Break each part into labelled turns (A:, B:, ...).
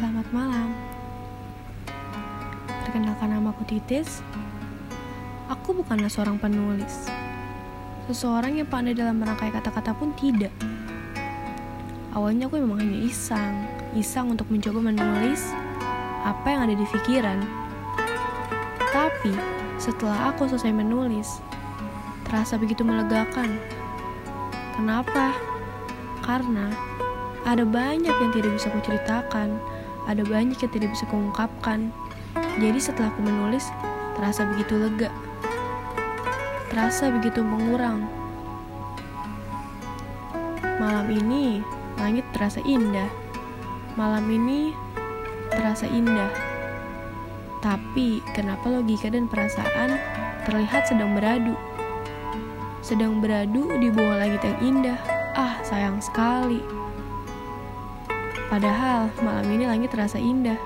A: Selamat malam. Perkenalkan nama aku Titis. Aku bukanlah seorang penulis. Seseorang yang pandai dalam merangkai kata-kata pun tidak. Awalnya aku memang hanya iseng, iseng untuk mencoba menulis apa yang ada di pikiran. Tapi setelah aku selesai menulis, terasa begitu melegakan. Kenapa? Karena ada banyak yang tidak bisa kuceritakan, ada banyak yang tidak bisa kuungkapkan. Jadi setelah aku menulis, terasa begitu lega. Terasa begitu mengurang. Malam ini, langit terasa indah. Malam ini terasa indah. Tapi, kenapa logika dan perasaan terlihat sedang beradu? Sedang beradu di bawah langit yang indah. Ah, sayang sekali. Padahal malam ini langit terasa indah.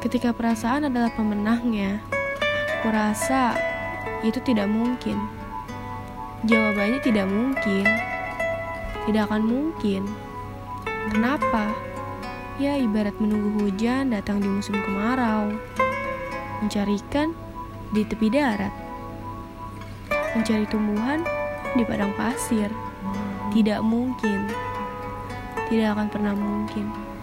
A: Ketika perasaan adalah pemenangnya, kurasa itu tidak mungkin. Jawabannya tidak mungkin. Tidak akan mungkin. Kenapa? Ya ibarat menunggu hujan datang di musim kemarau. Mencari ikan di tepi darat. Mencari tumbuhan di padang pasir. Tidak mungkin. Tidak akan pernah mungkin.